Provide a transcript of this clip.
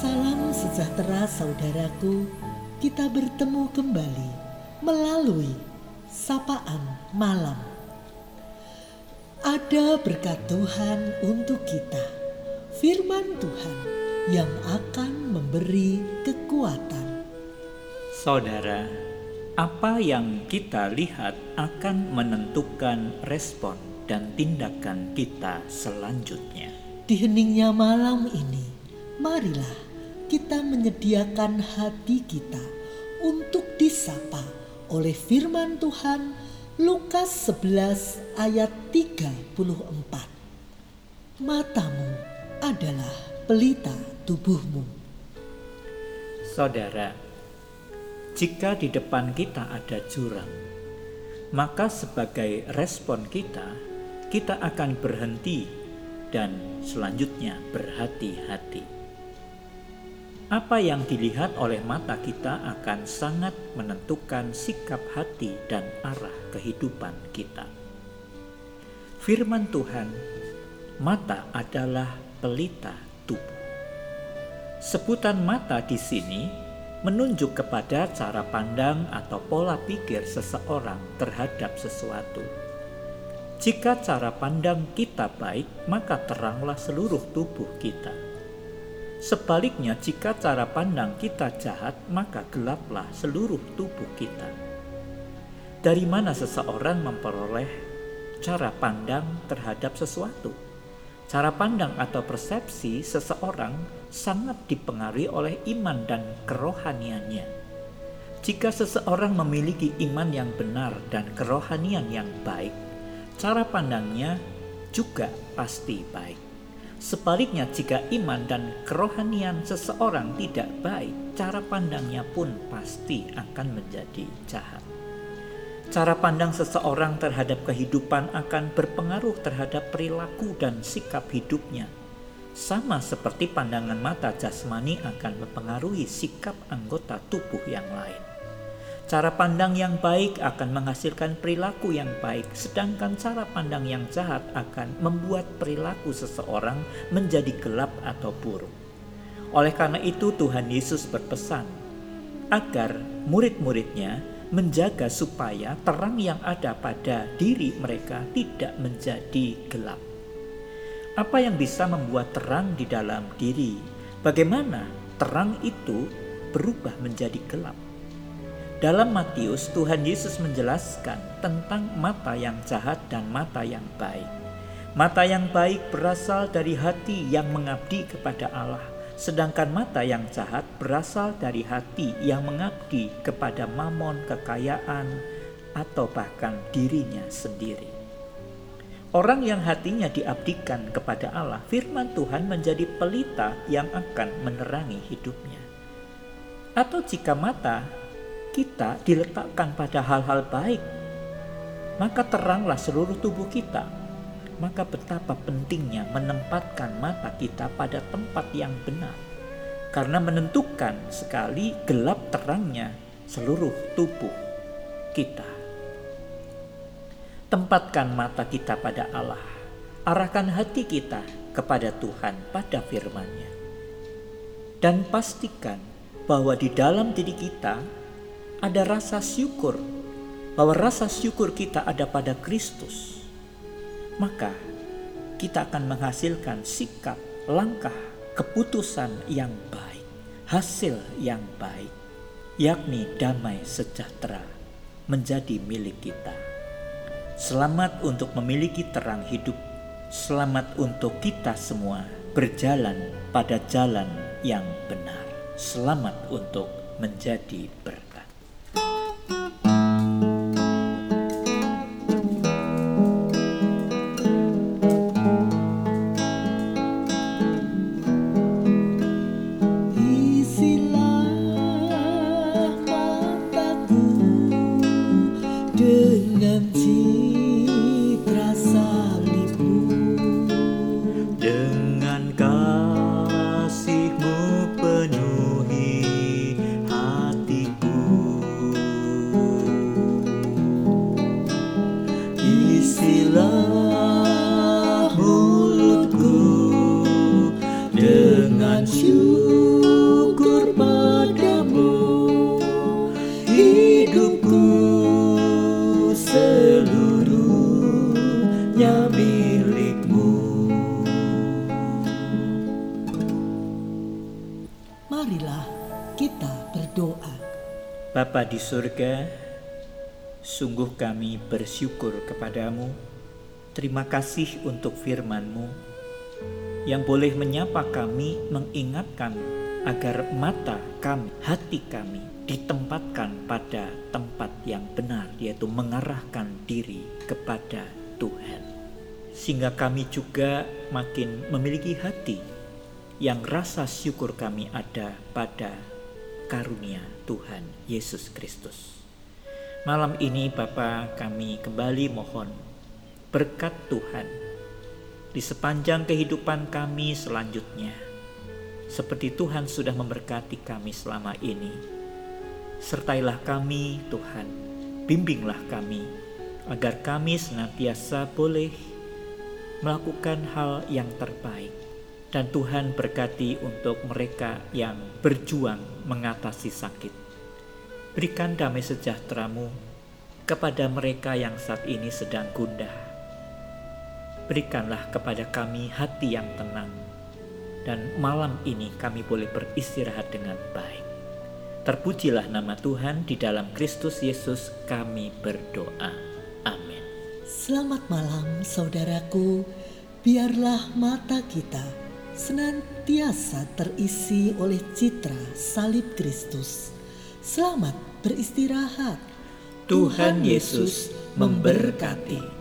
Salam sejahtera saudaraku, kita bertemu kembali melalui sapaan malam. Ada berkat Tuhan untuk kita, firman Tuhan yang akan memberi kekuatan. Saudara, apa yang kita lihat akan menentukan respon dan tindakan kita selanjutnya. Di heningnya malam ini, marilah kita menyediakan hati kita untuk disapa oleh firman Tuhan Lukas 11 ayat 34. Matamu adalah pelita tubuhmu. Saudara, jika di depan kita ada jurang, maka sebagai respon kita, kita akan berhenti dan selanjutnya berhati-hati. Apa yang dilihat oleh mata kita akan sangat menentukan sikap hati dan arah kehidupan kita. Firman Tuhan, mata adalah pelita tubuh. Sebutan mata di sini menunjuk kepada cara pandang atau pola pikir seseorang terhadap sesuatu. Jika cara pandang kita baik, maka teranglah seluruh tubuh kita. Sebaliknya, jika cara pandang kita jahat, maka gelaplah seluruh tubuh kita. Dari mana seseorang memperoleh cara pandang terhadap sesuatu? Cara pandang atau persepsi seseorang sangat dipengaruhi oleh iman dan kerohaniannya. Jika seseorang memiliki iman yang benar dan kerohanian yang baik, cara pandangnya juga pasti baik. Sebaliknya, jika iman dan kerohanian seseorang tidak baik, cara pandangnya pun pasti akan menjadi jahat. Cara pandang seseorang terhadap kehidupan akan berpengaruh terhadap perilaku dan sikap hidupnya. Sama seperti pandangan mata jasmani akan mempengaruhi sikap anggota tubuh yang lain. Cara pandang yang baik akan menghasilkan perilaku yang baik, sedangkan cara pandang yang jahat akan membuat perilaku seseorang menjadi gelap atau buruk. Oleh karena itu, Tuhan Yesus berpesan agar murid-muridnya menjaga supaya terang yang ada pada diri mereka tidak menjadi gelap. Apa yang bisa membuat terang di dalam diri? Bagaimana terang itu berubah menjadi gelap? Dalam Matius, Tuhan Yesus menjelaskan tentang mata yang jahat dan mata yang baik. Mata yang baik berasal dari hati yang mengabdi kepada Allah Sedangkan mata yang jahat berasal dari hati yang mengabdi kepada mamon, kekayaan, atau bahkan dirinya sendiri. Orang yang hatinya diabdikan kepada Allah, firman Tuhan menjadi pelita yang akan menerangi hidupnya. Atau jika mata kita diletakkan pada hal-hal baik, maka teranglah seluruh tubuh kita. Maka betapa pentingnya menempatkan mata kita pada tempat yang benar, karena menentukan sekali gelap terangnya seluruh tubuh kita. Tempatkan mata kita pada Allah, arahkan hati kita kepada Tuhan pada firman-Nya, dan pastikan bahwa di dalam diri kita ada rasa syukur, bahwa rasa syukur kita ada pada Kristus maka kita akan menghasilkan sikap, langkah, keputusan yang baik, hasil yang baik, yakni damai sejahtera menjadi milik kita. Selamat untuk memiliki terang hidup, selamat untuk kita semua berjalan pada jalan yang benar. Selamat untuk menjadi berkat. dengan syukur padamu hidupku seluruhnya milikmu. Marilah kita berdoa. Bapa di surga sungguh kami bersyukur kepadamu. Terima kasih untuk Firmanmu yang boleh menyapa kami, mengingatkan agar mata kami, hati kami ditempatkan pada tempat yang benar, yaitu mengarahkan diri kepada Tuhan. Sehingga kami juga makin memiliki hati yang rasa syukur kami ada pada karunia Tuhan Yesus Kristus. Malam ini Bapa kami kembali mohon berkat Tuhan di sepanjang kehidupan kami selanjutnya seperti Tuhan sudah memberkati kami selama ini. Sertailah kami, Tuhan, bimbinglah kami, agar kami senantiasa boleh melakukan hal yang terbaik. Dan Tuhan berkati untuk mereka yang berjuang mengatasi sakit. Berikan damai sejahteramu kepada mereka yang saat ini sedang gundah. Berikanlah kepada kami hati yang tenang, dan malam ini kami boleh beristirahat dengan baik. Terpujilah nama Tuhan di dalam Kristus Yesus kami berdoa. Amin. Selamat malam saudaraku, biarlah mata kita senantiasa terisi oleh citra salib Kristus. Selamat beristirahat. Tuhan Yesus memberkati.